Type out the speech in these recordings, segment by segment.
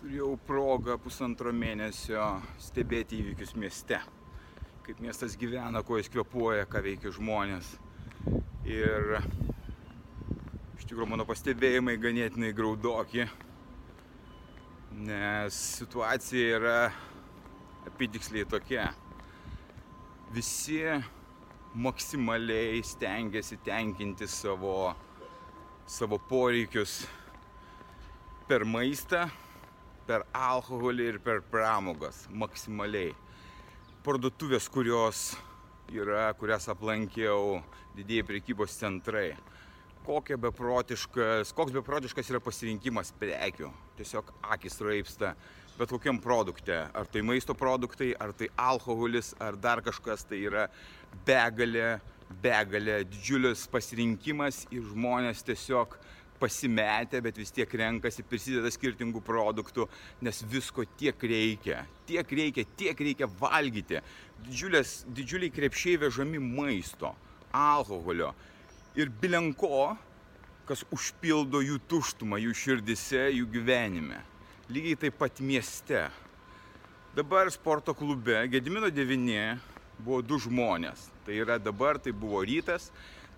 Turėjau progą pusantro mėnesio stebėti įvykius mieste. Kaip miestas gyvena, kuo jis kvepuoja, ką veikia žmonės. Ir iš tikrųjų mano pastebėjimai ganėtinai graudoki, nes situacija yra apitiksliai tokia. Visi maksimaliai stengiasi tenkinti savo, savo poreikius per maistą, per alkoholį ir per pramogas maksimaliai. Parduotuvės, kurios yra, kurias aplankiau, didėjai prekybos centrai. Kokia beprotiškas, koks beprotiškas yra pasirinkimas prekių. Tiesiog akis raipsta bet kokiam produkte. Ar tai maisto produktai, ar tai alkoholis, ar dar kažkas, tai yra begalė, begalė, didžiulis pasirinkimas ir žmonės tiesiog pasimetę, bet vis tiek renkasi, prisideda skirtingų produktų, nes visko tiek reikia, tiek reikia, tiek reikia valgyti. Didžiulės, didžiuliai krepšiai vežami maisto, alkoholio ir bilenko, kas užpildo jų tuštumą, jų širdise, jų gyvenime. Lygiai taip pat mieste. Dabar sporto klube Gedimino 9 buvo du žmonės. Tai yra dabar, tai buvo rytas,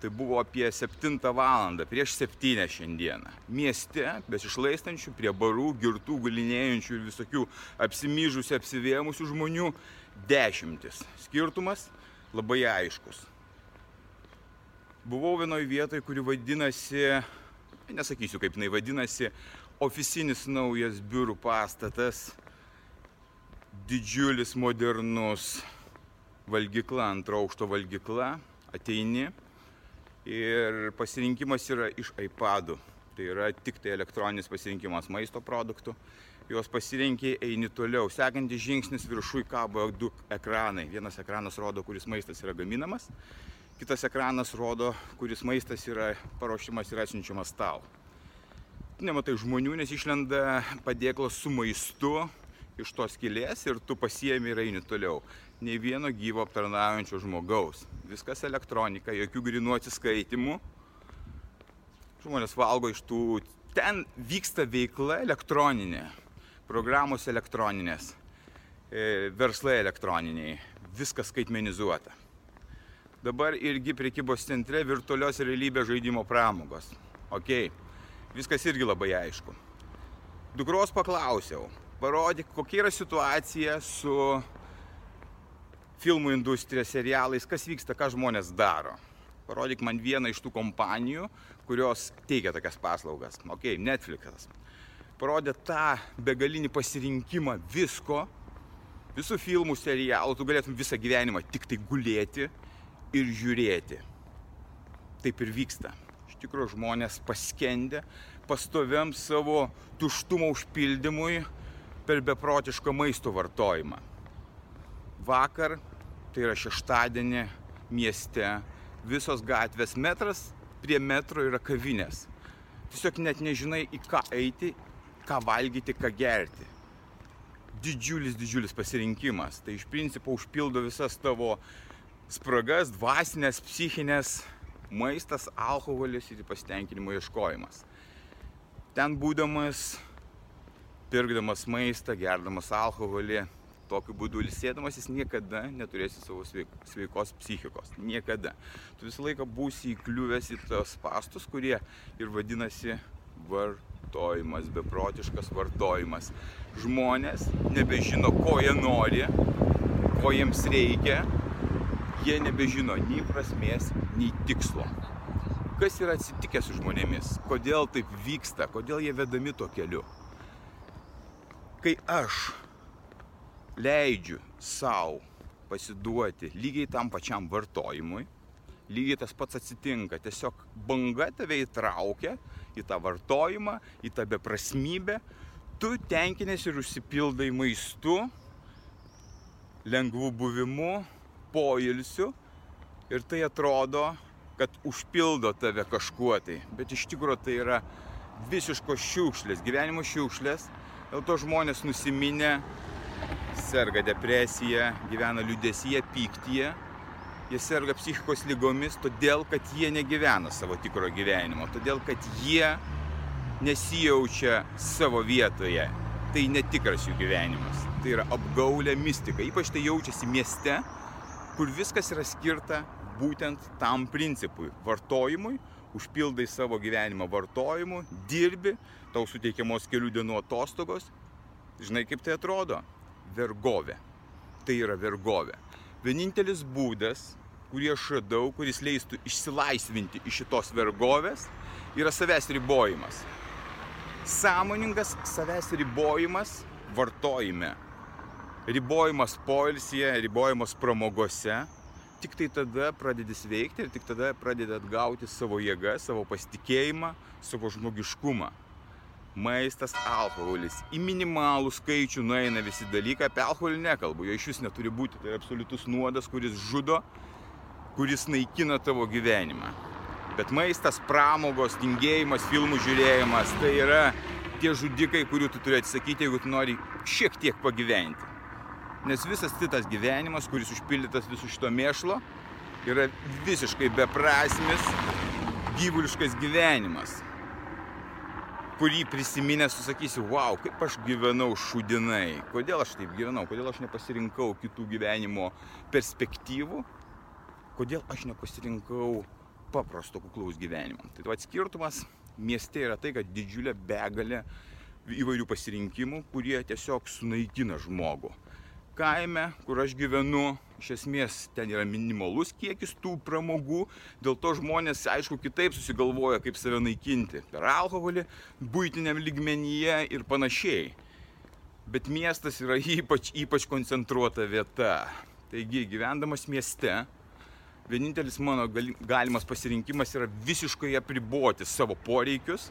tai buvo apie 7 val. prieš 7 šiandieną. Mieste, besišlaistančių, prie barų, girtų, gulinėjančių ir visokių apsimyžusių, apsivėmusių žmonių dešimtis. Skirtumas labai aiškus. Buvau vienoje vietoje, kuri vadinasi, nesakysiu kaip jinai vadinasi, ofisinis naujas biurų pastatas, didžiulis modernus valgykla, antro aukšto valgykla, ateini ir pasirinkimas yra iš iPadų. Tai yra tik tai elektroninis pasirinkimas maisto produktų. Juos pasirinkiai, eini toliau. Sekantis žingsnis viršui kabo du ekranai. Vienas ekranas rodo, kuris maistas yra gaminamas, kitas ekranas rodo, kuris maistas yra paruošimas ir atsiunčiamas tau nematai žmonių, nes išlenda padėklas su maistu iš tos kilės ir tu pasiemi ir eini toliau. Nei vieno gyvo aptarnaujančio žmogaus. Viskas elektronika, jokių grinų atsiskaitimų. Žmonės valgo iš tų. Ten vyksta veikla elektroninė, programos elektroninės, e, verslai elektroniniai, viskas skaitmenizuota. Dabar irgi prekybos centre virtualios realybės žaidimo pramogos. Okay viskas irgi labai aišku. Dukros paklausiau, parodyk, kokia yra situacija su filmų industrija, serialais, kas vyksta, ką žmonės daro. Parodyk man vieną iš tų kompanijų, kurios teikia tokias paslaugas. Ok, Netflixas. Parodė tą begalinį pasirinkimą visko, visų filmų, serialų, tu galėtum visą gyvenimą tik tai gulėti ir žiūrėti. Taip ir vyksta tikrųjų žmonės paskendė pastoviam savo tuštumo užpildymui per beprotišką maisto vartojimą. Vakar, tai yra šeštadienį mieste, visos gatvės metras prie metro yra kavinės. Tiesiog net nežinai į ką eiti, ką valgyti, ką gerti. Didžiulis, didžiulis pasirinkimas. Tai iš principo užpildo visas tavo spragas, dvasinės, psichinės, maistas, alkoholis ir pasitenkinimo ieškojimas. Ten būdamas, pirkdamas maistą, gerdamas alkoholį, tokiu būdu ilsėdamas jis niekada neturėsi savo sveikos psichikos. Niekada. Tu visą laiką būsi įkliuvęs į tos pastus, kurie ir vadinasi vartojimas, beprotiškas vartojimas. Žmonės nebežino, ko jie nori, ko jiems reikia jie nebežino nei prasmės, nei tikslo. Kas yra atsitikę su žmonėmis? Kodėl taip vyksta? Kodėl jie vedami tuo keliu? Kai aš leidžiu savo pasiduoti lygiai tam pačiam vartojimui, lygiai tas pats atsitinka. Tiesiog banga tave įtraukia į tą vartojimą, į tą beprasmybę, tu tenkinėsi ir užsipildai maistu, lengvų buvimu, poilsiu ir tai atrodo, kad užpildo tave kažkuo tai. Bet iš tikrųjų tai yra visiškos šiukšlės, gyvenimo šiukšlės. Dėl to žmonės nusiminę, serga depresija, gyvena liudesyje, pyktyje. Jie serga psichikos lygomis, todėl kad jie negyvena savo tikro gyvenimo, todėl kad jie nesijaučia savo vietoje. Tai netikras jų gyvenimas. Tai yra apgaulė mistika. Ypač tai jaučiasi mieste, kur viskas yra skirta būtent tam principui - vartojimui, užpildai savo gyvenimą vartojimu, dirbi, tau suteikiamos kelių dienų atostogos. Žinai, kaip tai atrodo? Vergovė. Tai yra vergovė. Vienintelis būdas, kurį aš radau, kuris leistų išsilaisvinti iš šitos vergovės, yra savęs ribojimas sąmoningas savęs ribojimas vartojime. Ribojimas poilsyje, ribojimas pramogose. Tik tai tada pradedi sveikti ir tik tada pradedi atgauti savo jėgą, savo pasitikėjimą, savo žmogiškumą. Maistas, alkoholis. Į minimalų skaičių nueina visi dalykai. Apie alkoholį nekalbu, jo iš vis neturi būti. Tai yra absoliutus nuodas, kuris žudo, kuris naikina tavo gyvenimą. Bet maistas, pramogos, tingėjimas, filmų žiūrėjimas tai yra tie žudikai, kurių tu turi atsisakyti, jeigu tu nori šiek tiek pagyventi. Nes visas kitas gyvenimas, kuris užpildytas visų šito mėšlo, yra visiškai beprasmis, gyvuliškas gyvenimas, kurį prisiminęs susakysi, wow, kaip aš gyvenau šudinai, kodėl aš taip gyvenau, kodėl aš nepasirinkau kitų gyvenimo perspektyvų, kodėl aš nepasirinkau paprasto kuklaus gyvenimo. Tai tuo skirtumas mieste yra tai, kad didžiulė begalė įvairių pasirinkimų, kurie tiesiog sunaikina žmogų. Kaime, kur aš gyvenu, iš esmės ten yra minimalus kiekis tų pramogų, dėl to žmonės, aišku, kitaip susigalvoja, kaip save naikinti. Per alkoholį, būtiniam lygmenyje ir panašiai. Bet miestas yra ypač, ypač koncentruota vieta. Taigi, gyvendamas mieste, vienintelis mano galimas pasirinkimas yra visiškai apriboti savo poreikius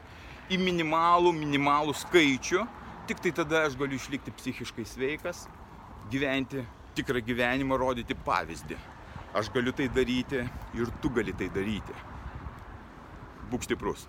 į minimalų, minimalų skaičių. Tik tai tada aš galiu išlikti psichiškai sveikas, gyventi tikrą gyvenimą, rodyti pavyzdį. Aš galiu tai daryti ir tu gali tai daryti. Būk stiprus.